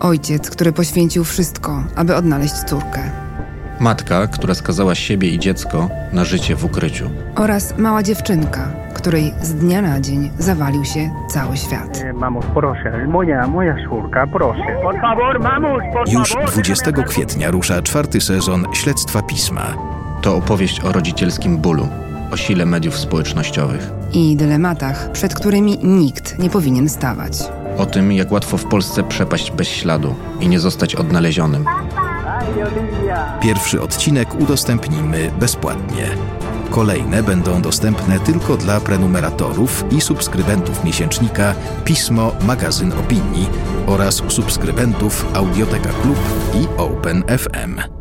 Ojciec, który poświęcił wszystko, aby odnaleźć córkę. Matka, która skazała siebie i dziecko na życie w ukryciu. Oraz mała dziewczynka, której z dnia na dzień zawalił się cały świat. Vamos, proszę, moja, moja córka, proszę. Por favor, vamos, por Już favor. 20 kwietnia rusza czwarty sezon Śledztwa Pisma. To opowieść o rodzicielskim bólu, o sile mediów społecznościowych, I dylematach, przed którymi nikt nie powinien stawać. O tym, jak łatwo w Polsce przepaść bez śladu i nie zostać odnalezionym. Pierwszy odcinek udostępnimy bezpłatnie. Kolejne będą dostępne tylko dla prenumeratorów i subskrybentów miesięcznika Pismo Magazyn Opinii oraz subskrybentów Audioteka Klub i Open FM.